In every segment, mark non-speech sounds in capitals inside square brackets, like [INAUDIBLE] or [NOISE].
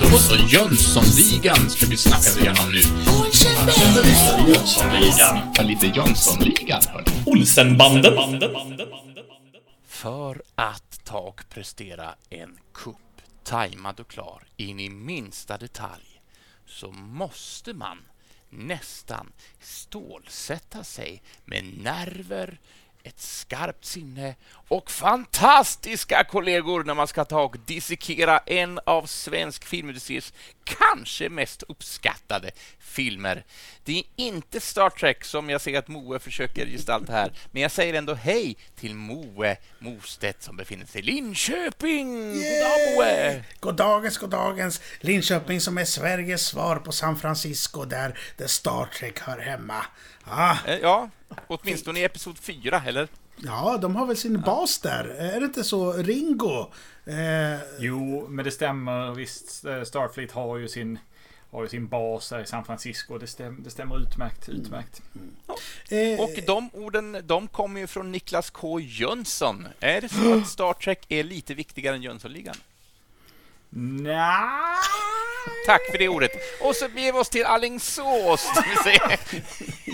Då så, Jönssonligan ska vi snacka igenom nu. Jönssonligan. Lite Jönssonligan, hörni. Olsenbanden. För att ta och prestera en kupp tajmad och klar in i minsta detalj så måste man nästan stålsätta sig med nerver, ett skarpt sinne och fantastiska kollegor när man ska ta och dissekera en av svensk filmindustris kanske mest uppskattade filmer. Det är inte Star Trek som jag ser att Moe försöker gestalta här, men jag säger ändå hej till Moe Mostedt som befinner sig i Linköping. Goddag Moe! Goddagens, goddagens. Linköping som är Sveriges svar på San Francisco där, där Star Trek hör hemma. Ah, Eh, Ja, åtminstone i episod 4, eller? Ja, de har väl sin bas där. Är det inte så? Ringo? Eh, Jo, men det stämmer visst. Eh, Starfleet har ju sin, har ju sin bas här i San Francisco. Det, stäm, det stämmer utmärkt. utmärkt. eh, Och de orden, de kommer ju från Niklas K Jönsson. Är det så att Star Trek är lite viktigare än Jönssonligan? Nej. Tack för det ordet. Och så beger vi oss till Alingsås. Det vill säga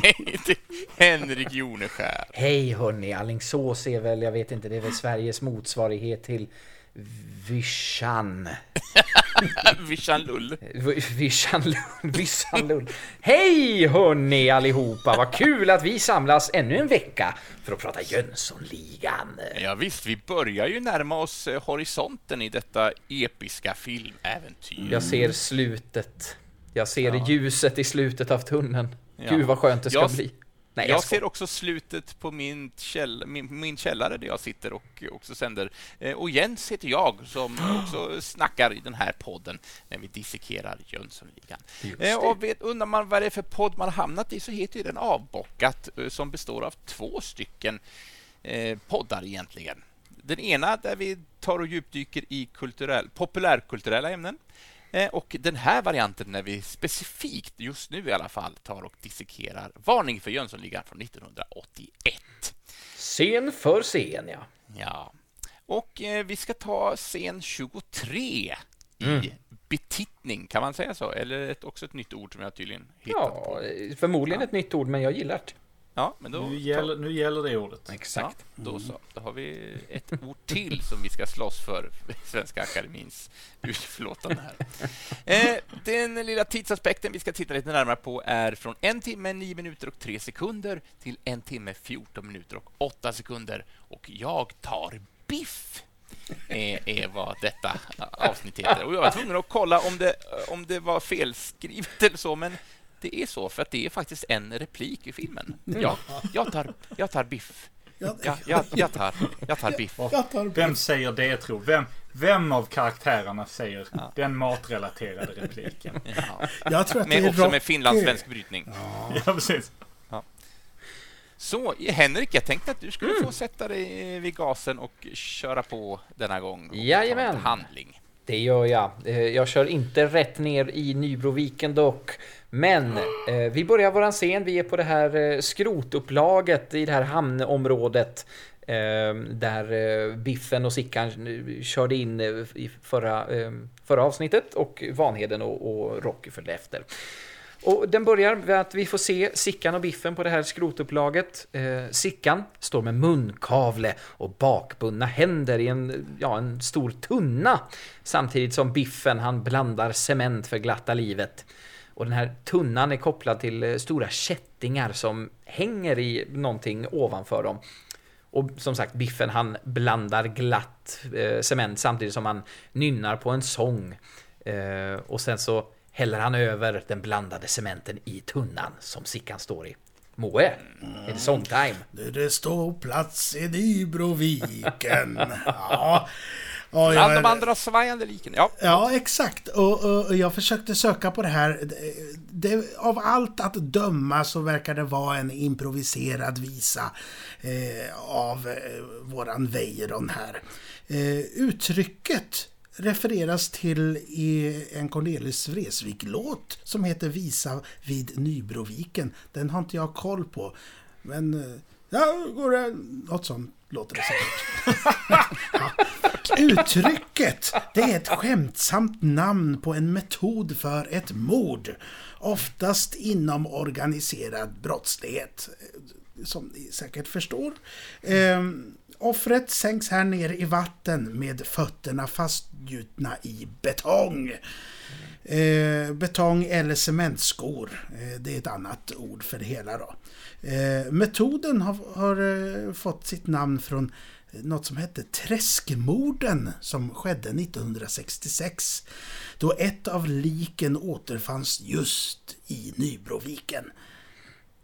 hej till Henrik Joneskär. Hej hörni, Alingsås är väl, jag vet inte, det är väl Sveriges motsvarighet till Vyschan. [LAUGHS] [LAUGHS] Vischan Lull. Vischan Vischan Hej hörni allihopa, vad kul att vi samlas ännu en vecka för att prata Jönssonligan. Ja, visst, vi börjar ju närma oss eh, horisonten i detta episka filmäventyr. Jag ser slutet. Jag ser ljuset i slutet av tunneln. Ja. Gud vad skönt det ska Jag- bli. Nej, jag jag ser också slutet på min, käll, min, min källare där jag sitter och också sänder. Eh, Och Jens heter jag som [GASPS] också snackar i den här podden när vi dissekerar Jönssonligan. Eh, Och vet, undrar man vad det är för podd man har hamnat i så heter ju den Avbockat eh, som består av två stycken poddar egentligen. Den ena där vi tar och djupdyker i kulturell, populärkulturella ämnen Och den här varianten när vi specifikt, just nu i alla fall, tar och dissekerar Varning för Jönssonligan från 1981. Scen för scen, ja. Ja. Och eh, vi ska ta scen 23 i betittning, kan man säga så? Eller ett, också ett nytt ord som jag tydligen hittat Ja, på. förmodligen ett nytt ord, men jag gillar det. Ja, men då, Nu gäller, nu gäller det ordet. Ja, då så. Då har vi ett ord till som vi ska slåss för [LAUGHS] Svenska Akademins utlåtande här. Eh, den lilla tidsaspekten vi ska titta lite närmare på är från en timme, 9 minuter och 3 sekunder till en timme, 14 minuter och 8 sekunder. Och jag tar biff är, är vad detta avsnitt heter. Och jag var tvungen att kolla om det, om det var felskrivet eller så, men det är så, för att det är faktiskt en replik i filmen. Ja, jag tar, jag tar biff. Ja, Ja, jag, jag, tar, jag tar biff. jag Vem säger det tro? Vem, vem av karaktärerna säger den matrelaterade repliken? [LAUGHS] Ja. Jag tror att det Med, är också med finlandssvensk brytning. Ja, precis. Så, Henrik, jag tänkte att du skulle få sätta dig vid gasen och köra på denna gång. och Jajamän. handling. Det gör jag. Eh, jag kör inte rätt ner i Nybroviken dock. Men eh, vi börjar våran scen. Vi är på det här eh, skrotupplaget i det här hamnområdet. Eh, där eh, Biffen och Sickan eh, körde in eh, i förra, eh, förra avsnittet och Vanheden och, och Rocky följde efter. Och den börjar med att vi får se Sickan och Biffen på det här skrotupplaget. Eh, Sickan står med munkavle och bakbundna händer i en, ja, en stor tunna. Samtidigt som Biffen han blandar cement för glatta livet. Och den här tunnan är kopplad till eh, stora kättingar som hänger i någonting ovanför dem. Och som sagt, Biffen han blandar glatt eh, cement samtidigt som han nynnar på en sång. Eh, och sen så häller han över den blandade cementen i tunnan som Sickan står i. Moe, är det sångtime? Det ståplats i Nybroviken. [LAUGHS] ja. Ja, Bland de andra svajande liken. Ja, ja, exakt. Och, och, och jag försökte söka på det här. Det, det, av allt att döma så verkar det vara en improviserad visa eh, av eh, våran Weiron här. Eh, uttrycket refereras till i en Cornelis Vreeswijk-låt som heter Visa vid Nybroviken. Den har inte jag koll på. Men eh, Ja, går det... Något sånt låter det säkert. [LAUGHS] ja. Uttrycket, det är ett skämtsamt namn på en metod för ett mord. Oftast inom organiserad brottslighet. Eh, som ni säkert förstår. Eh, offret sänks här ner i vatten med fötterna fastgjutna i betong. Eh, betong eller cementskor. Eh, det är ett annat ord för det hela. Då. Eh, metoden har, har eh, fått sitt namn från något som hette Träskmorden som skedde 1966. Då ett av liken återfanns just i Nybroviken.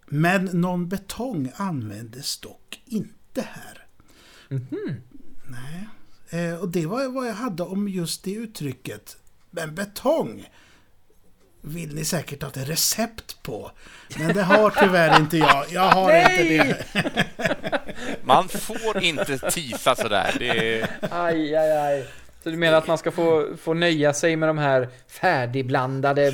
Men någon betong användes dock inte här. Mm -hmm. Nej. Eh, och det var vad jag hade om just det uttrycket. Men betong vill ni säkert ha ett recept på. Men det har tyvärr inte jag. Jag har inte det. [LAUGHS] Man får inte tisa sådär. Det är... Aj, aj, aj. Så du menar att man ska få, få nöja sig med de här färdigblandade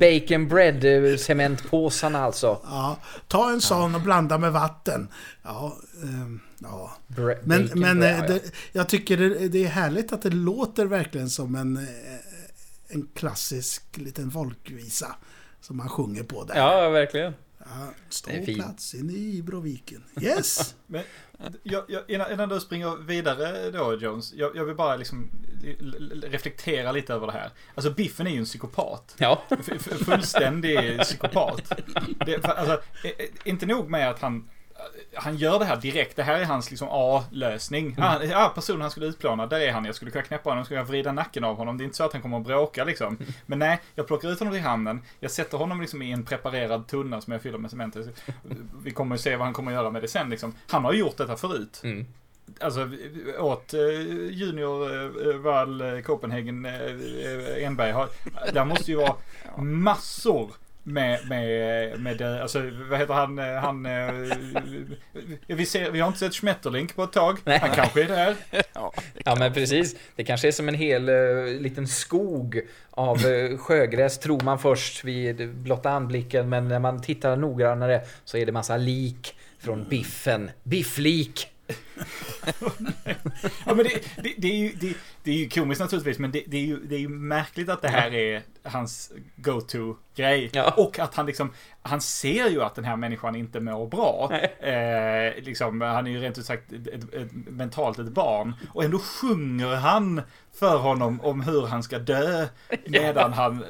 bacon bread cementpåsarna alltså? Ja, ta en sån och blanda med vatten. Ja, um, ja. men men bread, det, jag tycker det, det, är härligt att det låter verkligen som en, eh, en klassisk liten folkvisa som man sjunger på där. Ja, verkligen. Ja, ståplats i Nybroviken. Yes! [LAUGHS] Men, jag, jag, innan, innan, du springer vidare då Jones. Jag, jag, vill bara liksom reflektera lite över det här. Alltså Biffen är ju en psykopat. Ja. Fullständig psykopat. [LAUGHS] Det, alltså, inte nog med att han han gör det här direkt. Det här är hans liksom A-lösning. Mm. Ja, personen han skulle utplåna, där är han. Jag skulle kunna knäppa honom, skulle jag vrida nacken av honom. Det är inte så att han kommer att bråka liksom. [LAUGHS] Men nej, jag plockar ut honom i hamnen. Jag sätter honom liksom i en preparerad tunna som jag fyller med cement. Vi kommer att se vad han kommer att göra med det sen liksom. Han har gjort detta förut. Mm. Alltså åt uh, Junior uh, Wall Copenhagen uh, Enberg. Har, där måste ju vara [LAUGHS] massor med, med, med, alltså vad heter han, han, vi, ser, vi har inte sett Schmetterlink på ett tag. Nej. Han kanske är där. Ja, ja men precis. Det kanske är som en hel uh, liten skog av uh, sjögräs tror man först vid blotta anblicken. Men när man tittar noggrannare så är det massa lik från biffen. Bifflik! Ja, men det, det, det, är ju, det, det, är ju komiskt naturligtvis, men det, det, är ju, det är ju märkligt att det här är hans go-to-grej. Ja. Och att han liksom, han ser ju att den här människan inte mår bra. Eh, liksom, han är ju rent ut sagt ett, ett, ett, mentalt ett barn. Och ändå sjunger han för honom om hur han ska dö. Medan han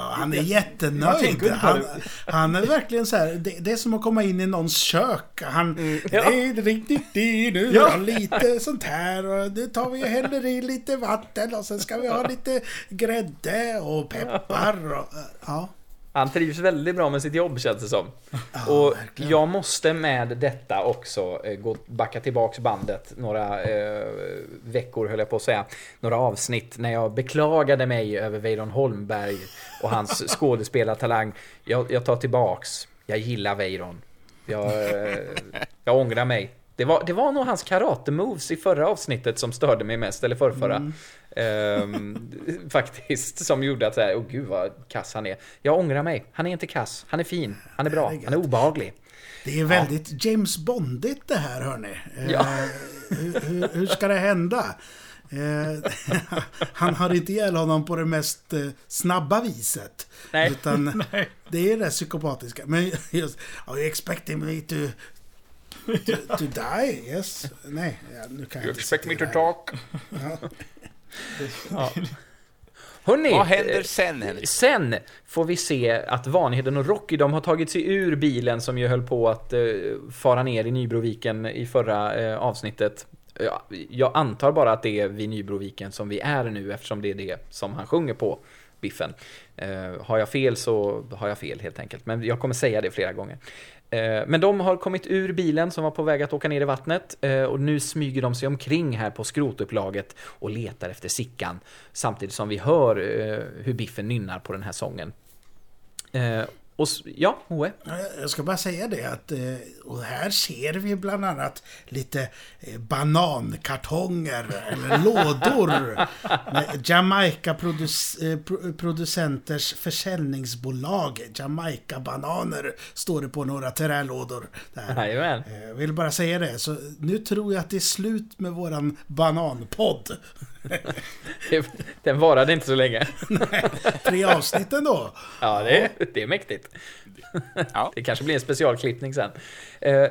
Ja, han är jättenöjd. Han, [LAUGHS] han, är verkligen så här, det, det, är som att komma in i någons kök. Han, mm, ja. det är riktigt det nu, ja. lite sånt här och det tar vi och häller i lite vatten och sen ska vi ha lite grädde och peppar. Och, ja. Han trivs väldigt bra med sitt jobb känns det som. Ja, och verkligen. jag måste med detta också eh, gå, backa tillbaks bandet några eh, veckor höll jag på att säga. Några avsnitt när jag beklagade mig över Weiron Holmberg och hans [LAUGHS] skådespelartalang. Jag, jag tar tillbaks. Jag gillar Weiron. Jag, eh, jag ångrar mig. Det var, det var nog hans karate-moves i förra avsnittet som störde mig mest, eller förrförra. Mm. Ehm, [LAUGHS] faktiskt, som gjorde att såhär, åh gud vad kass han är. Jag ångrar mig. Han är inte kass. Han är fin. Han är bra. Han är obehaglig. Det är väldigt ja. James Bondigt det här, hörni. Ja. Uh, hur, hur, ska det hända? Uh, [LAUGHS] han har inte ihjäl honom på det mest uh, snabba viset. Nej. Utan [LAUGHS] Nej. det är det psykopatiska. Men just, are you expecting me to to, to die? Yes. Nej, ja, nu kan you jag expect me to talk? ja. Hörrni, Vad händer sen Henrik? Sen får vi se att Vanheden och Rocky, de har tagit sig ur bilen som ju höll på att uh, fara ner i Nybroviken i förra uh, avsnittet. Ja, jag antar bara att det är vid Nybroviken som vi är nu eftersom det är det som han sjunger på, Biffen. Uh, har jag fel så har jag fel helt enkelt, men jag kommer säga det flera gånger. Eh, men de har kommit ur bilen som var på väg att åka ner i vattnet eh, och nu smyger de sig omkring här på skrotupplaget och letar efter Sickan samtidigt som vi hör eh, hur Biffen nynnar på den här sången och ja, Moe. Jag ska bara säga det att, eh, och här ser vi bland annat lite eh, banankartonger eller [LAUGHS] lådor med Jamaica produc- eh, försäljningsbolag. Jamaica bananer står det på några. Där. Jajamän. Jag vill bara säga det, så nu tror jag att det är slut med våran bananpodd. [LAUGHS] Den varade inte så länge. Tre avsnitt ändå. Ja, det, det är mäktigt. Ja. Det kanske blir en specialklippning sen. Eh,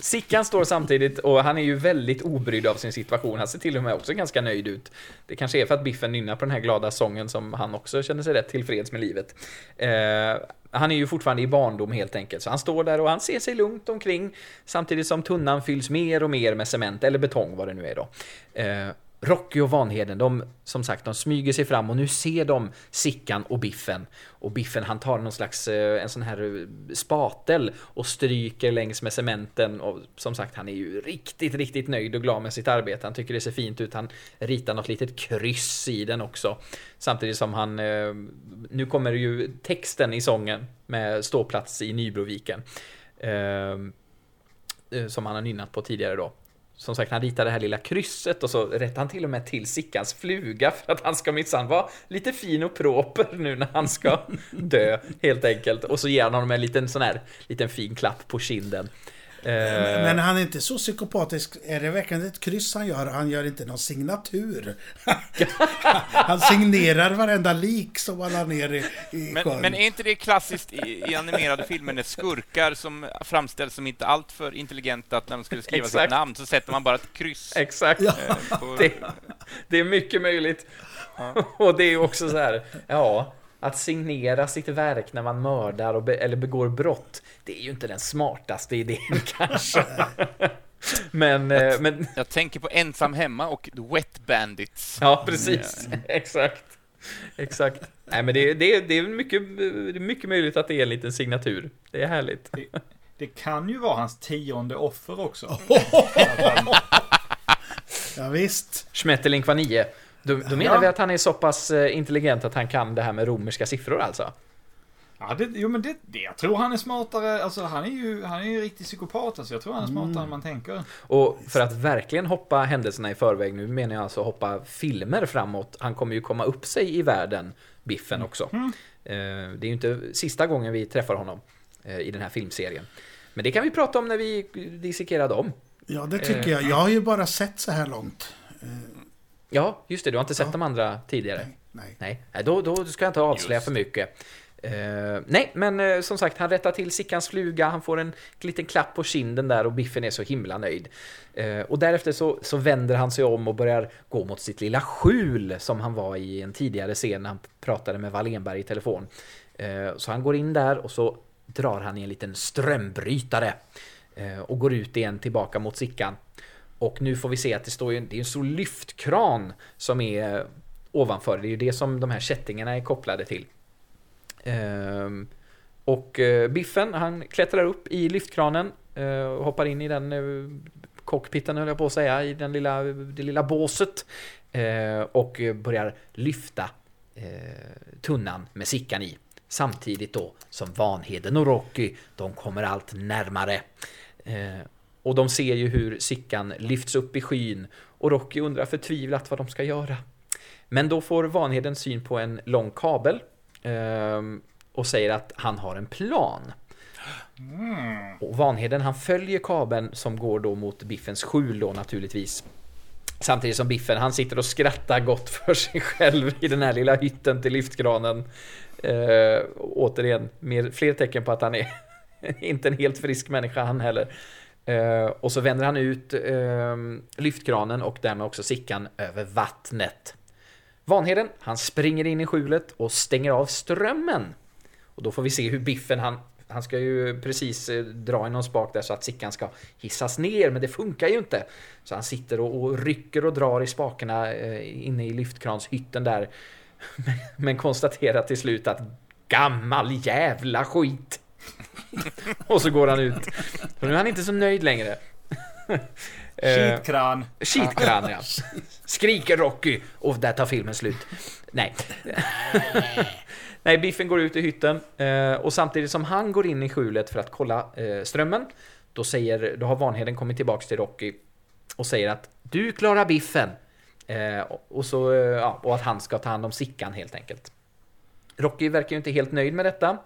Sickan står samtidigt och han är ju väldigt obrydd av sin situation. Han ser till och med också ganska nöjd ut. Det kanske är för att Biffen nynnar på den här glada sången som han också känner sig rätt tillfreds med livet. Eh, han är ju fortfarande i barndom helt enkelt, så han står där och han ser sig lugnt omkring samtidigt som tunnan fylls mer och mer med cement, eller betong vad det nu är då. Rocky och Vanheden, de, som sagt, de smyger sig fram och nu ser de Sickan och Biffen. Och Biffen han tar någon slags, eh, en sån här eh, spatel och stryker längs med cementen. Och som sagt, han är ju riktigt, riktigt nöjd och glad med sitt arbete. Han tycker det ser fint ut. Han ritar något litet kryss i den också. Samtidigt som han, eh, nu kommer ju texten i sången med ståplats i Nybroviken. Som han har nynnat på tidigare då. Som sagt, han ritar det här lilla krysset och så rättar han till och med till Sickans fluga för att han ska minsann vara lite fin och proper nu när han ska [LAUGHS] dö, helt enkelt. Och så ger han honom en liten sån här, liten fin klapp på kinden. Eh, Men han är inte så psykopatisk. Är det verkligen ett kryss han gör? Han gör inte någon signatur. [LAUGHS] han signerar varenda lik som han har ner i, i Men, sjön. men är inte det klassiskt i, i animerade filmer när skurkar som framställs som inte alltför intelligenta, att när de skulle skriva Exakt. sitt namn så sätter man bara ett kryss. Exakt. eh, på, Det, det är mycket möjligt. [LAUGHS] Och det är också så här, ja, att signera sitt verk när man mördar och be, eller begår brott, det är ju inte den smartaste idén [LAUGHS] kanske. Men, eh, men Jag tänker på Ensam hemma och Wet Bandits. ja, precis. [LAUGHS] Exakt. Exakt. Nej, men det, det, det, är mycket, det är mycket möjligt att det är en liten signatur. Det är härligt. Det kan ju vara hans tionde offer också. [LAUGHS] Ja, visst. Schmetterling var nio. Då, då menar Ja. vi att han är så pass eh, intelligent att han kan det här med romerska siffror alltså? Ja, det, jo men det, det, jag tror han är smartare, alltså han är ju, han är ju en riktig psykopat alltså. Jag tror han är smartare än man tänker. Och för att verkligen hoppa händelserna i förväg, nu menar jag alltså hoppa filmer framåt. Han kommer ju komma upp sig i världen, Biffen också. Eh, Det är ju inte sista gången vi träffar honom eh, i den här filmserien. Men det kan vi prata om när vi dissekerar dem. Ja, det tycker Eh, jag. Jag har ju bara sett så här långt. Ja, just det, du har inte sett Ja. de andra tidigare. Nej, nej. Nej, nej, då, då ska jag inte avslöja Just. för mycket. Eh, nej, men eh, som sagt, han rättar till Sickans fluga, han får en liten klapp på kinden där och Biffen är så himla nöjd. Eh, och därefter så, så vänder han sig om och börjar gå mot sitt lilla skjul som han var i en tidigare scen när han pratade med Wallenberg i telefon. Så han går in där och så drar han i en liten strömbrytare och går ut igen tillbaka mot Sickan. Och nu får vi se att det står ju, det är en stor lyftkran som är ovanför. Det är ju det som de här kättingarna är kopplade till. Ehm, och eh, Biffen, han klättrar upp i lyftkranen eh, och hoppar in i den eh, cockpiten, höll jag på att säga, i den lilla, det lilla båset. och börjar lyfta eh, tunnan med Sickan i. Samtidigt då som Vanheden och Rocky, de kommer allt närmare. Och de ser ju hur Sickan lyfts upp i skyn och Rocky undrar förtvivlat vad de ska göra. Men då får Vanheden syn på en lång kabel ehm, och säger att han har en plan. Och Vanheden han följer kabeln som går då mot Biffens skjul då naturligtvis. Samtidigt som Biffen han sitter och skrattar gott för sig själv i den här lilla hytten till lyftkranen. Eh, återigen, mer, fler tecken på att han är [LAUGHS] inte en helt frisk människa han heller. Eh, och så vänder han ut eh, lyftkranen och därmed också Sickan över vattnet. Vanheden, han springer in i skjulet och stänger av strömmen. Och då får vi se hur Biffen, han, han ska ju precis eh, dra i någon spak där så att Sickan ska hissas ner, men det funkar ju inte. Så han sitter och, och rycker och drar i spakarna eh, inne i lyftkranshytten där. Men, [LAUGHS] men konstaterar till slut att gammal jävla skit. [LAUGHS] och så går han ut. Och nu är han inte så nöjd längre. [LAUGHS] Eh, Skitkran. Skitkran ja. [LAUGHS] Skriker Rocky och där tar filmen slut. Nej. Nej, Biffen går ut i hytten eh, och samtidigt som han går in i skjulet för att kolla eh, strömmen, då, säger, då har Vanheden kommit tillbaks till Rocky och säger att du klarar Biffen. Och, så, ja, och att han ska ta hand om Sickan helt enkelt. Rocky verkar ju inte helt nöjd med detta.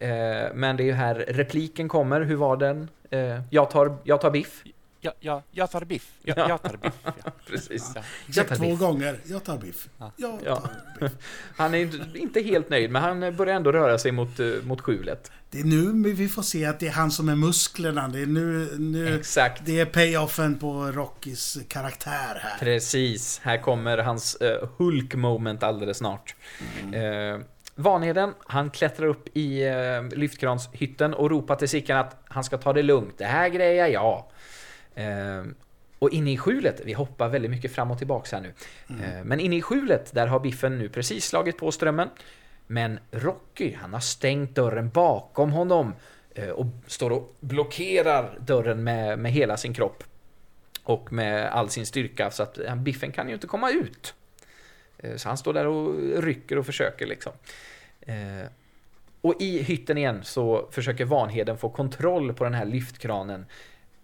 Eh, men det är ju här repliken kommer. Hur var den? Eh, jag, tar, jag tar biff. Ja, ja, jag tar biff. Jag, Ja. jag tar biff. Ja. [LAUGHS] Precis. Ja. Tar två biff. gånger. Jag tar biff. Jag Ja. tar biff. [LAUGHS] Han är inte- helt nöjd, men han börjar ändå röra sig mot, eh, mot skjulet. Det är nu vi får se att det är han som är musklerna. Det är nu, nu Exakt. det är payoffen på Rockys karaktär här. Precis. Här kommer hans eh, Hulk-moment alldeles snart. Eh, Vanheden, han klättrar upp i uh, lyftkranshytten och ropar till Sickan att han ska ta det lugnt. Det här grejer jag. Eh, och inne i skjulet, vi hoppar väldigt mycket fram och tillbaks här nu. Eh, men inne i skjulet, där har Biffen nu precis slagit på strömmen. Men Rocky, han har stängt dörren bakom honom eh, och står och blockerar dörren med, med hela sin kropp. Och med all sin styrka, så att eh, Biffen kan ju inte komma ut. Eh, så han står där och rycker och försöker liksom. Eh, och i hytten igen så försöker Vanheden få kontroll på den här lyftkranen.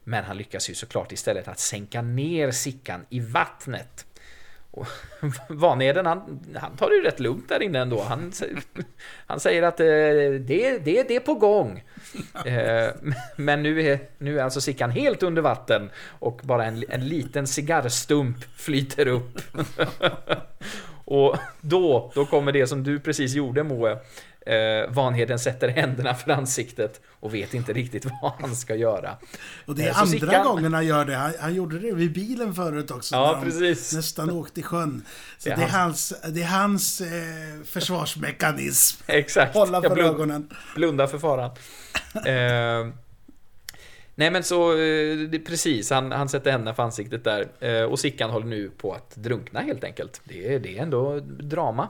Men han lyckas ju såklart istället att sänka ner Sickan i vattnet. Och [LAUGHS] Vanheden, han, han tar det ju rätt lugnt där inne ändå. Han, [LAUGHS] han säger att eh, det, det, det är på gång. [LAUGHS] Eh, men nu är, nu är alltså Sickan helt under vatten och bara en, en liten cigarrstump flyter upp. Och då, då kommer det som du precis gjorde Moe. Eh, Vanheden sätter händerna för ansiktet och vet inte riktigt [LAUGHS] vad han ska göra. Och det är Eh, så andra Sickan- gången han gör det. Han, han gjorde det vid bilen förut också. Ja, precis. Nästan åkte i sjön. Så Det det är är hans, det är hans eh, försvarsmekanism. [LAUGHS] Exakt. Hålla för blund- ögonen. Blunda för faran. [LAUGHS] eh, nej men så, eh, precis, han, han sätter händerna för ansiktet där. Eh, och Sickan håller nu på att drunkna helt enkelt. Det, är- det är ändå drama.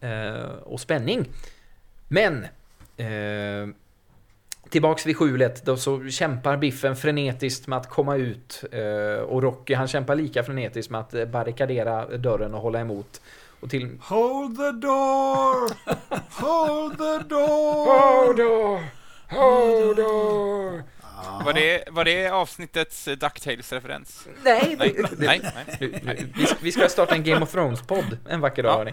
Eh, och spänning. Men, tillbaks vid skjulet, då så kämpar Biffen frenetiskt med att komma ut. Och Rocky han kämpar lika frenetiskt med att barrikadera dörren och hålla emot. Och till... Hold the door! [LAUGHS] Hold the door! Hold on! Hold on! Var, det, var det avsnittets eh, DuckTales-referens? Nej, Nej, det- nej, nej. Vi, ska- vi ska starta en Game of Thrones-podd en vacker dag, Ja. hörni.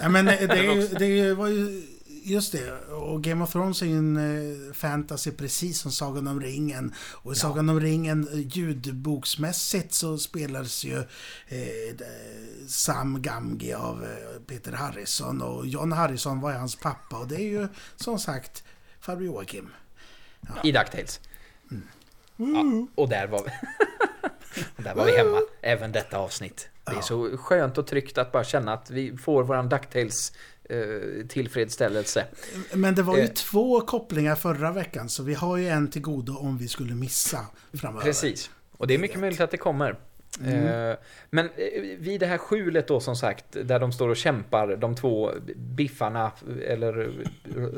Ja, men [LAUGHS] det, är ju- det var ju... Just det. Och Game of Thrones är ju en eh, fantasy precis som Sagan om ringen. Och i Sagan om ringen eh, ljudboksmässigt så spelades ju eh, Sam Gamgee av eh, Peter Harrison. Och John Harrison var ju hans pappa. Och det är ju som sagt farbror Joakim. I DuckTales. Ja, och där var vi. [LAUGHS] där var vi hemma, även detta avsnitt. Det är så skönt och tryggt att bara känna att vi får våran DuckTales eh, tillfredsställelse. Men det var ju Eh. två kopplingar förra veckan. Så vi har ju en till godo om vi skulle missa framöver. Precis. Och det är mycket möjligt att det kommer. Eh, Men eh, vid det här skjulet då som sagt, där de står och kämpar, de två biffarna, eller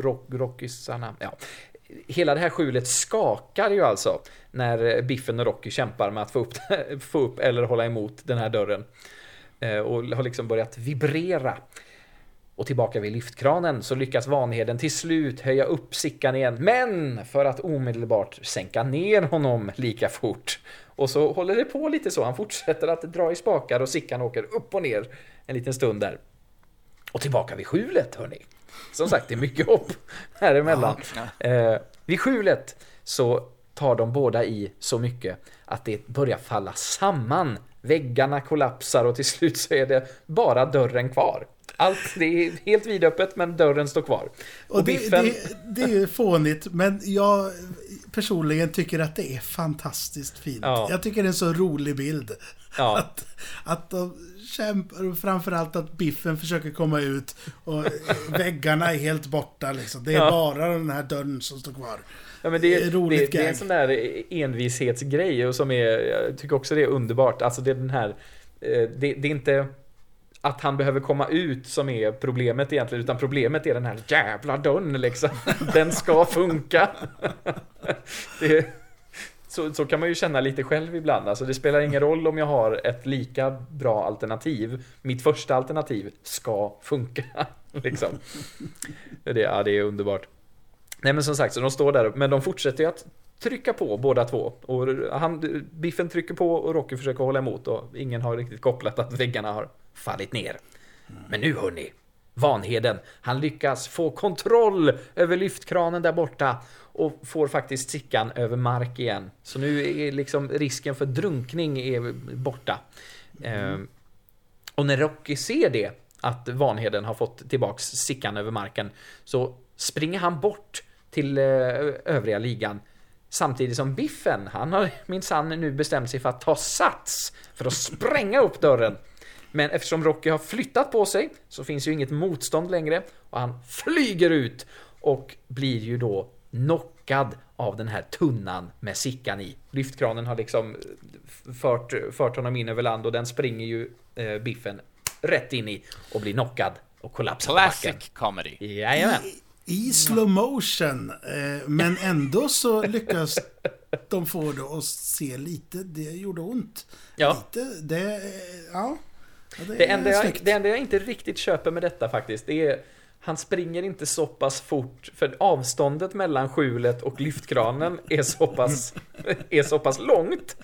rock, rockisarna, ja. Hela det här skjulet skakar ju alltså när Biffen och Rocky kämpar med att få upp, [LAUGHS] få upp eller hålla emot den här dörren. Eh, Och har liksom börjat vibrera. Och tillbaka vid lyftkranen så lyckas Vanheden till slut höja upp Sickan igen, men för att omedelbart sänka ner honom lika fort. Och så håller det på lite så, han fortsätter att dra i spakar och Sickan åker upp och ner en liten stund där. Och tillbaka vid skjulet, hörni. Som sagt, det är mycket hopp här emellan. Eh, vid skjulet så tar de båda i så mycket att det börjar falla samman. Väggarna kollapsar och till slut så är det bara dörren kvar. Allt, det är helt vidöppet men dörren står kvar. Och, Och det, Biffen... det, det är ju fånigt, men jag personligen tycker att det är fantastiskt fint. Ja. Jag tycker det är en så rolig bild. Ja. [LAUGHS] Att, att de kämpar, och framförallt att Biffen försöker komma ut och väggarna är helt borta liksom. Det är Ja. bara den här dörren som står kvar. Ja, men det, Det är det, roligt det, är en sån där envishetsgrej och som är, jag tycker också det är underbart. Alltså det är den här, eh, det, det är inte att han behöver komma ut som är problemet egentligen, utan problemet är den här jävla dörren liksom. [LAUGHS] Den ska funka. [LAUGHS] Det, så, så kan man ju känna lite själv ibland. Alltså det spelar ingen roll om jag har ett lika bra alternativ. Mitt första alternativ ska funka. [LAUGHS] liksom. Det, ja, det är underbart. Nej men som sagt, så de står där, men de fortsätter ju att trycka på båda två. Och han, Biffen trycker på och Rocky försöker hålla emot och ingen har riktigt kopplat att väggarna har fallit ner. Men nu hörni, Vanheden, han lyckas få kontroll över lyftkranen där borta och får faktiskt Sickan över mark igen. Så nu är liksom risken för drunkning är borta. Mm. och när Rocky ser det, att Vanheden har fått tillbaks Sickan över marken, så springer han bort till eh, övriga ligan. Samtidigt som Biffen, han har minsann nu bestämt sig för att ta sats för att spränga upp dörren. Men eftersom Rocky har flyttat på sig så finns ju inget motstånd längre och han flyger ut och blir ju då knockad av den här tunnan med Sickan i. Lyftkranen har liksom fört, fört honom in över land och den springer ju eh, Biffen rätt in i och blir knockad och kollapsar Classic comedy. Jajamän. I, slow motion, eh, men ändå så [LAUGHS] lyckas de få det att se lite, det gjorde ont. Ja. Lite, det, ja. Ja, det, det, enda jag, det enda jag inte riktigt köper med detta faktiskt, det är han springer inte så pass fort, för avståndet mellan skjulet och lyftkranen är så pass, [LAUGHS] är så pass långt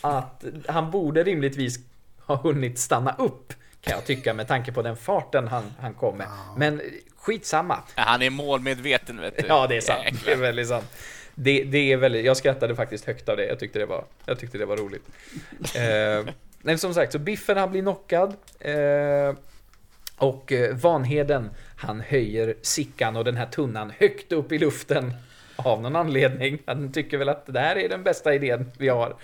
att han borde rimligtvis ha hunnit stanna upp, kan jag tycka, med tanke på den farten han, han kom med. Men skitsamma. Han är målmedveten, vet du. Ja, det är sant. Det är väldigt sant. Det, det är väldigt, jag skrattade faktiskt högt av det. Jag tyckte det var, jag tyckte det var roligt. [LAUGHS] Eh, Nej, som sagt, så Biffen han blir knockad. Eh, och eh, Vanheden, han höjer Sickan och den här tunnan högt upp i luften. Av någon anledning. Han tycker väl att det här är den bästa idén vi har.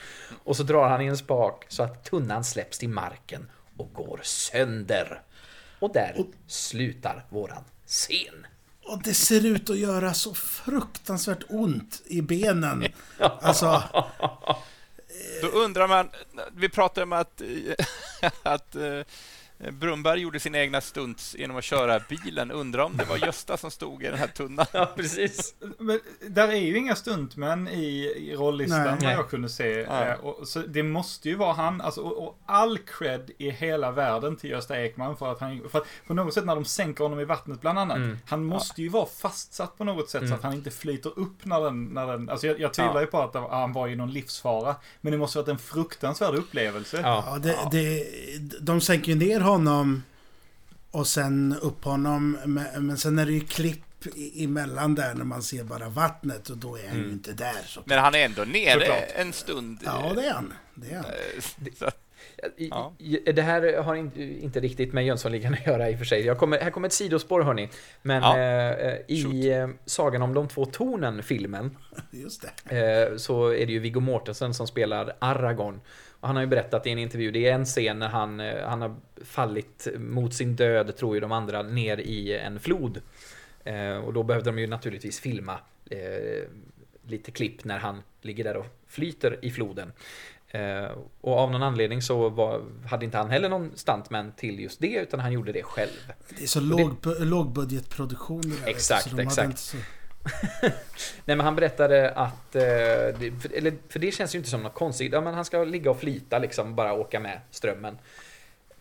Och så drar han i en spak så att tunnan släpps till marken och går sönder. Och där och, slutar våran scen. Och det ser ut att göra så fruktansvärt ont i benen. Alltså... [LAUGHS] Då undrar man, vi pratade om att, [LAUGHS] att eh, Brumberg gjorde sin egna stunts genom att köra bilen. Undrar om det var Gösta som stod i den här tunnan. [LAUGHS] Ja, precis. Men där är ju inga stuntmän i, i rollistan vad jag kunde se. Ja. Eh, och, så det måste ju vara han. Alltså, och, och, all cred i hela världen till Gösta Ekman för att han, för att på något sätt när de sänker honom i vattnet bland annat. Mm. Han måste ja. ju vara fastsatt på något sätt mm. så att han inte flyter upp när den, när den alltså jag, jag tvivlar ja. ju på att han var i någon livsfara. Men det måste varit en fruktansvärd upplevelse. Ja, det, det, de sänker ju ner honom honom och sen upp honom. Men sen är det ju klipp emellan där när man ser bara vattnet och då är han mm. ju inte där. Så men han är ändå nere Såklart. en stund. Ja, det är han. Det, är han. Eh, [LAUGHS] ja. Det här har inte riktigt med Jönssonligan att göra i och för sig. Jag kommer, här kommer ett sidospår hörni. Men ja. eh, i Shoot. Eh, Sagan om de två tornen, filmen, [LAUGHS] Just det. Eh, så är det ju Viggo Mortensen som spelar Aragorn. Han har ju berättat i en intervju, det är en scen när han, eh, han har fallit mot sin död, tror ju de andra, ner i en flod. Eh, och då behövde de ju naturligtvis filma eh, lite klipp när han ligger där och flyter i floden. Eh, och av någon anledning så var, hade inte han heller någon stuntman till just det, utan han gjorde det själv. Det är så låg, det, lågbudgetproduktion. Exakt, så exakt. [LAUGHS] Nej men han berättade att, eh, eller, för det känns ju inte som något konstigt, ja, men han ska ligga och flyta liksom, bara åka med strömmen.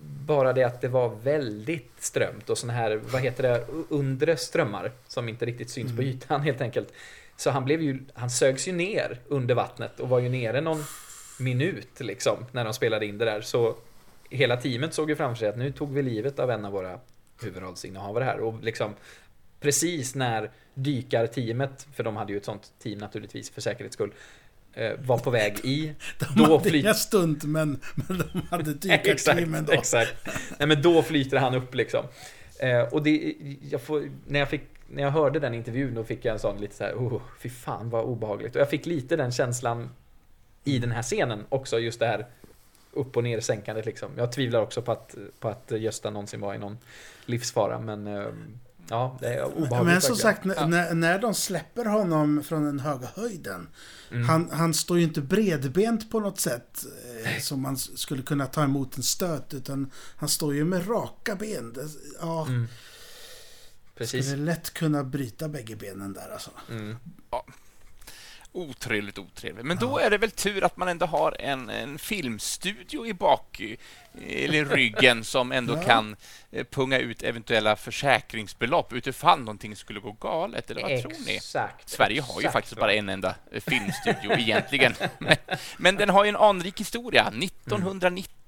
Bara det att det var väldigt strömt och såna här, vad heter det, undre strömmar som inte riktigt syns mm. på ytan [LAUGHS] helt enkelt. Så han blev ju, han sögs ju ner under vattnet och var ju nere någon minut liksom när de spelade in det där. Så hela teamet såg ju framför sig att nu tog vi livet av en av våra huvudrollsinnehavare här och liksom precis när dykarteamet, för de hade ju ett sånt team naturligtvis för säkerhets skull, eh, var på väg i. [LAUGHS] De då hade fly... inga stunt men, men de hade [LAUGHS] dykarteam ändå. Exakt. Nej men då flyter han upp liksom. Eh, och det, jag får, när, jag fick, när jag hörde den intervjun då fick jag en sån lite så här, oh, fy fan vad obehagligt. Och jag fick lite den känslan i den här scenen också, just det här upp och ner sänkandet liksom. Jag tvivlar också på att, på att Gösta någonsin var i någon livsfara, men eh, Ja, det är obehagligt. Men som sagt, ja. när, när de släpper honom från den höga höjden. Mm. Han, han står ju inte bredbent på något sätt. Eh, som man skulle kunna ta emot en stöt. Utan han står ju med raka ben. Det, ja. Mm. Precis. Skulle lätt kunna bryta bägge benen där alltså. Mm. Ja. Otrevligt, otrevligt. Men då är det väl tur att man ändå har en, en filmstudio i bak eller ryggen [LAUGHS] som ändå Ja. kan eh, punga ut eventuella försäkringsbelopp utifall någonting skulle gå galet. Eller vad tror ni? Exakt. Sverige har ju exakt faktiskt så. bara en enda eh, filmstudio [LAUGHS] egentligen. [LAUGHS] Men, men den har ju en anrik historia.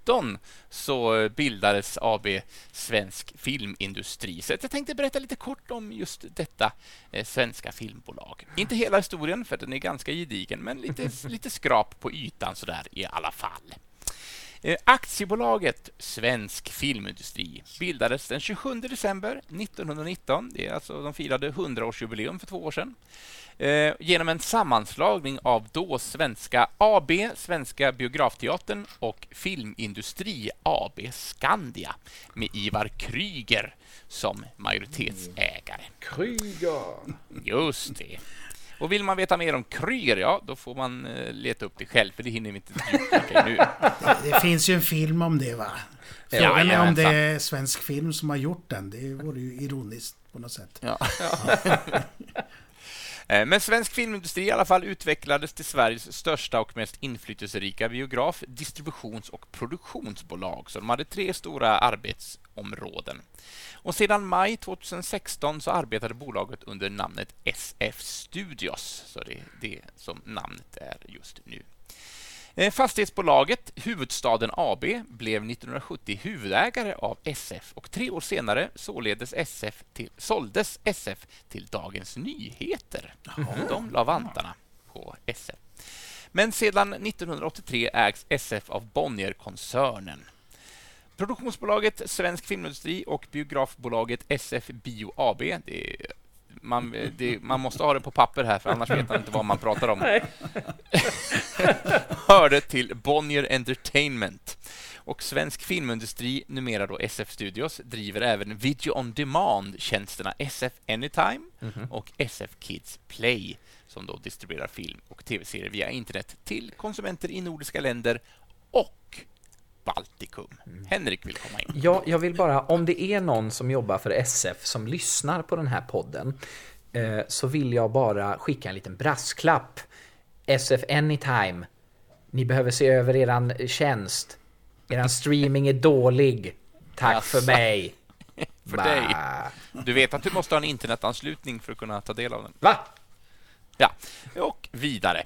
1919 så bildades AB Svensk Filmindustri. Så jag tänkte berätta lite kort om just detta eh, svenska filmbolag. Inte hela historien, för den är ganska gedigen, men lite, [LAUGHS] lite skrap på ytan sådär i alla fall. Eh, Aktiebolaget Svensk Filmindustri bildades den 27 december 1919. Det är alltså, de firade 100-årsjubileum för två år sedan. Eh, genom en sammanslagning av då Svenska AB, Svenska Biografteatern och Filmindustri AB Skandia med Ivar Kryger som majoritetsägare. Kryger. Just det. Och vill man veta mer om Kryger, ja, då får man eh, leta upp det själv, för det hinner vi inte djupdyka nu. Det finns ju en film om det va? Frågan är om det är svensk film som har gjort den. Det vore ju ironiskt på något sätt. Ja. Eh, [LAUGHS] [LAUGHS] Eh, men svensk filmindustri i alla fall utvecklades till Sveriges största och mest inflytelserika biograf, distributions och produktionsbolag. Så de hade tre stora arbetsområden. Och sedan maj 2016 så arbetade bolaget under namnet SF Studios. Så det är det som namnet är just nu. Eh, Fastighetsbolaget Huvudstaden AB blev 1970 huvudägare av SF och tre år senare således SF till, såldes SF till Dagens Nyheter. De la vantarna på SF. Men sedan 1983 ägs SF av Bonnierkoncernen. Produktionsbolaget Svensk Filmindustri och biografbolaget SF Bio AB. Det är, man, det, man måste ha det på papper här, för annars vet man inte vad man pratar om. [LAUGHS] [LAUGHS] hörde till Bonnier Entertainment. Och svensk filmindustri, numera då SF Studios, driver även video on demand-tjänsterna SF Anytime och SF Kids Play som då distribuerar film och tv-serier via internet till konsumenter i nordiska länder och Baltikum. Henrik vill komma in. Ja, jag vill bara, om det är någon som jobbar för SF som lyssnar på den här podden, eh, så vill jag bara skicka en liten brasklapp. SF Anytime, ni behöver se över eran tjänst. Eran streaming är dålig. Tack för Jaså. mig. [LAUGHS] För Va? dig. Du vet att du måste ha en internetanslutning för att kunna ta del av den. Va? Ja, och vidare.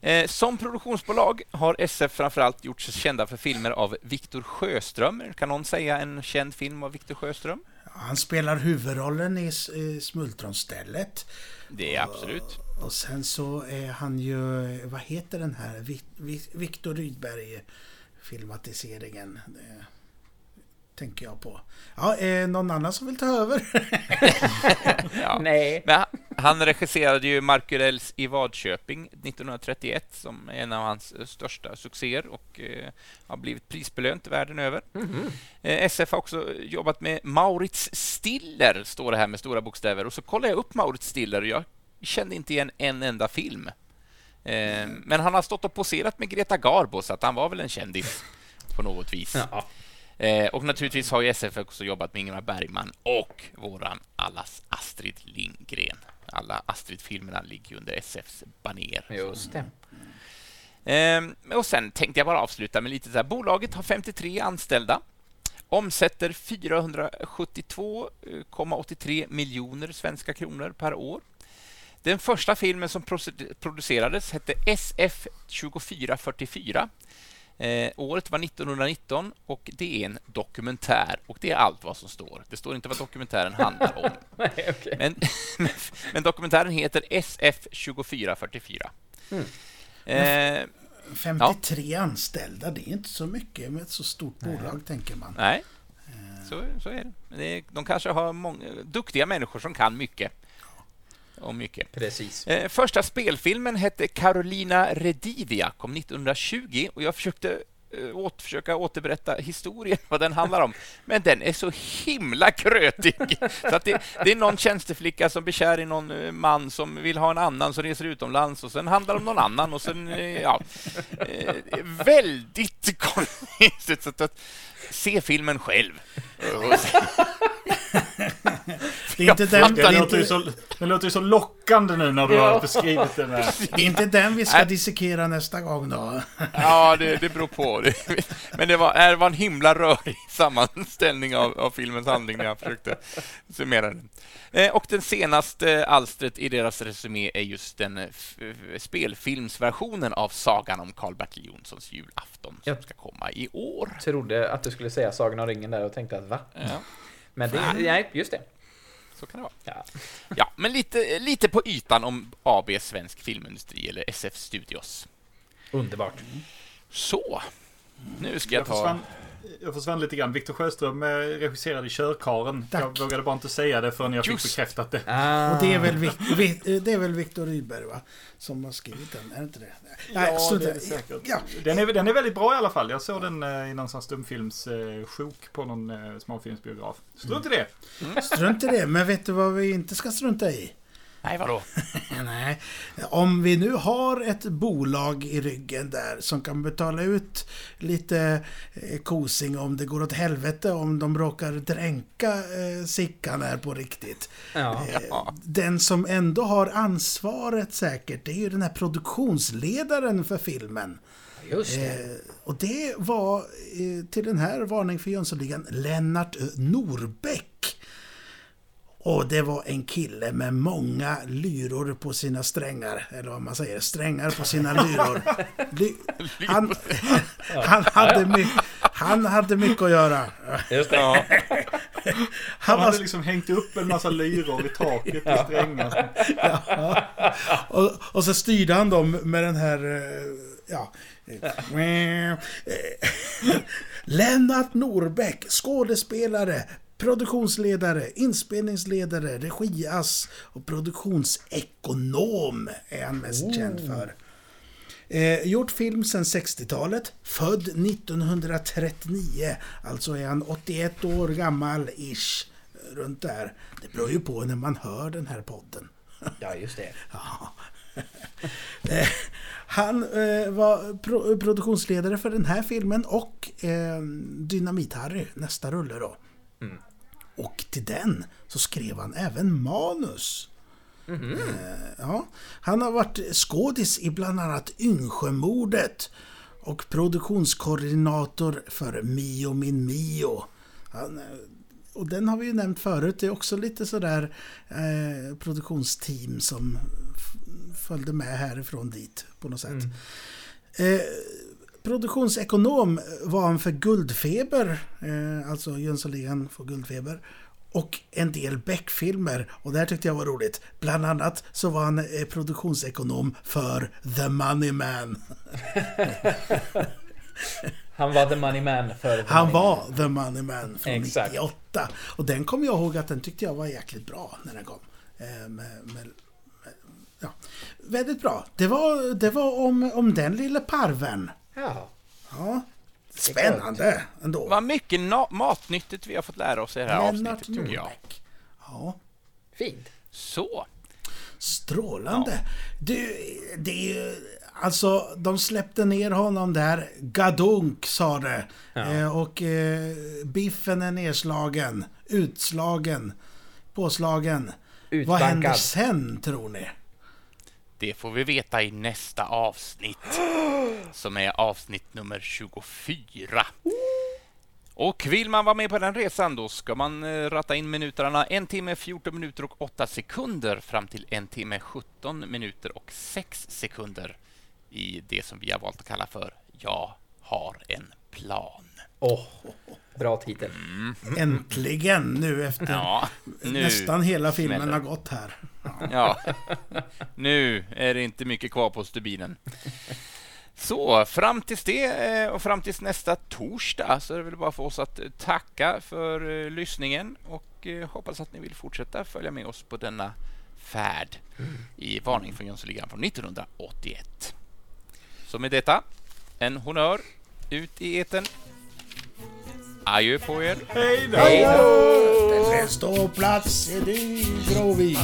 Eh, som produktionsbolag har SF framförallt gjort sig kända för filmer av Viktor Sjöström. Kan någon säga en känd film av Viktor Sjöström? Han spelar huvudrollen i, Smultronstället. Det är absolut. Och sen så är han ju, vad heter den här, Vi- Vi- Viktor Rydberg filmatiseringen. Det tänker jag på. Ja, är någon annan som vill ta över? [LAUGHS] Ja. Nej. Men han- regisserade ju Markurells i Vadköping 1931 som är en av hans eh, största succéer och eh, har blivit prisbelönt världen över. Eh, SF har också jobbat med Maurits Stiller, står det här med stora bokstäver. Och så kollade jag upp Maurits Stiller och jag kände inte igen en enda film. Eh, men han har stått och poserat med Greta Garbo, så att han var väl en kändis på något vis. Ja. Eh, och naturligtvis har ju SF också jobbat med Ingmar Bergman och våran allas Astrid Lindgren. Alla Astrid-filmerna ligger ju under SFs baner. Just det. Ehm, och sen tänkte jag bara avsluta med lite så här. Bolaget har 53 anställda. Omsätter 472,83 miljoner svenska kronor per år. Den första filmen som producerades hette SF 2444. Eh, året var 1919 och det är en dokumentär och det är allt vad som står. Det står inte vad dokumentären handlar om. [LAUGHS] Nej, okej. Men, [LAUGHS] men dokumentären heter SF 2444. Mm. Eh, 53 anställda, det är inte så mycket med ett så stort bolag, tänker man. nej, så, så är det. De kanske har många, duktiga människor som kan mycket. Och mycket. Precis. Eh, första spelfilmen hette Carolina Redivia, kom 1920 och jag försökte eh, åt, försöka återberätta historien, [LAUGHS] vad den handlar om. Men den är så himla krötig. Så att det, det är någon tjänsteflicka som blir kär i någon eh, man som vill ha en annan som reser utomlands och sen handlar det om någon annan och sen, ja, väldigt [LAUGHS] konstigt. Så att, se filmen själv. [LAUGHS] Det är inte den, Jag det Det låter, ju så, det låter ju så lockande nu när du Ja. har beskrivit det där. [LAUGHS] det är inte den vi ska dissekera nästa gång då. Ja, det, det beror på. Det- Men det var, det var en himla rörig sammanställning av, av filmens handling när jag försökte summera den. Eh, Och den senaste alstret i deras resumé är just den eh, spelfilmsversionen av sagan om Karl-Bertil Jonssons julafton som ska komma i år. Trodde att du skulle säga Sagan om ringen där och tänkte att va? Ja, Men det, nej, just det. Så kan det vara. Ja. Ja, men lite, lite på ytan om AB Svensk Filmindustri, eller SF Studios. Underbart. Så, nu ska jag Jag ta... försvann, jag försvann lite grann. Viktor Sjöström eh, regisserade Körkaren. Tack. Jag vågade bara inte säga det förrän jag fick Just. bekräftat det. Ah. Och det är väl, Vi- det är väl Viktor Rydberg va? Som har skrivit den, är det inte det? Ja, strunt det är det säkert. Ja. Den, är, den är väldigt bra i alla fall. Jag såg den eh, i någon sån stumfilmssjok eh, sjok på någon eh, småfilmsbiograf. Strunt i det. Strunt i det, men vet du vad vi inte ska strunta i? Nej, vadå? [LAUGHS] Nej, om vi nu har ett bolag i ryggen där som kan betala ut lite eh, kosing om det går åt helvete om de råkar dränka eh, Sickan här på riktigt. Ja. Eh, Den som ändå har ansvaret säkert, det är ju den här produktionsledaren för filmen. Just det. Eh, och det var eh, till den här Varning för Jönssonligan Lennart Norbäck. Och det var en kille med många lyror på sina strängar. Eller vad man säger, strängar på sina lyror. Ly han, [LAUGHS] han, hade my han hade mycket att göra. Just det. Ja, Han hade liksom hängt upp en massa lyror i taket i strängar. Och, och så styrde han dem med den här... eh, Ja... [LAUGHS] Lennart Norbäck, skådespelare, produktionsledare, inspelningsledare, regiass och produktionsekonom är han mest känd för. Eh, gjort film sedan 60-talet, född 1939, alltså är han 81 år gammal ish, runt där. Det beror ju på när man hör den här podden. [LAUGHS] Ja, just det. Ja. [LAUGHS] Eh, Han eh, var pro produktionsledare för den här filmen och eh, Dynamit-Harry, nästa rulle då. Och till den så skrev han även manus. Eh, ja. Han har varit skådis i bland annat Yngsjömordet och produktionskoordinator för Mio min Mio. Han, eh, och den har vi ju nämnt förut. Det är också lite sådär eh, produktionsteam som följde med härifrån dit på något sätt. Eh, produktionsekonom var han för Guldfeber, eh, alltså Jönssonligan för Guldfeber. Och en del Beck-filmer. Och det här tyckte jag var roligt. Bland annat så var han eh, produktionsekonom för The Money Man. [LAUGHS] Han var the money man för... The Han money var man. The Money Man från Exakt. 98. Och den kommer jag ihåg att den tyckte jag var jäkligt bra när den kom. Eh, med, med, ja. Väldigt bra. Det var, det var om, om den lille parven. Ja. Ja. Spännande ändå. vad mycket matnyttigt vi har fått lära oss i det här Lennart avsnittet, tycker jag. Ja. Fint. Så. Strålande. Du, det är ju... Alltså, de släppte ner honom där. Gadunk, sa det. Ja. Eh, och eh, biffen är nedslagen. Utslagen. Påslagen. Vad händer Utbankad. sen, tror ni? Det får vi veta i nästa avsnitt, som är avsnitt nummer 24. Och vill man vara med på den resan, då ska man eh, ratta in minuterna en timme, 14 minuter och 8 sekunder fram till en timme, 17 minuter och 6 sekunder i det som vi har valt att kalla för Jag har en plan. Åh, bra titel. Äntligen, nu efter Ja, nu nästan hela filmen smäller har gått här. Ja, nu är det inte mycket kvar på stubinen. Så fram tills det eh, och fram tills nästa torsdag så är det väl bara för oss att eh, tacka för eh, lyssningen och hoppas att ni vill fortsätta följa med oss på denna färd i Varning från Jönssonligan från 1981. Så med detta, en honör ut i eten. Adjö på er. Hej då! Hej då! Det står plats i Dybrovik.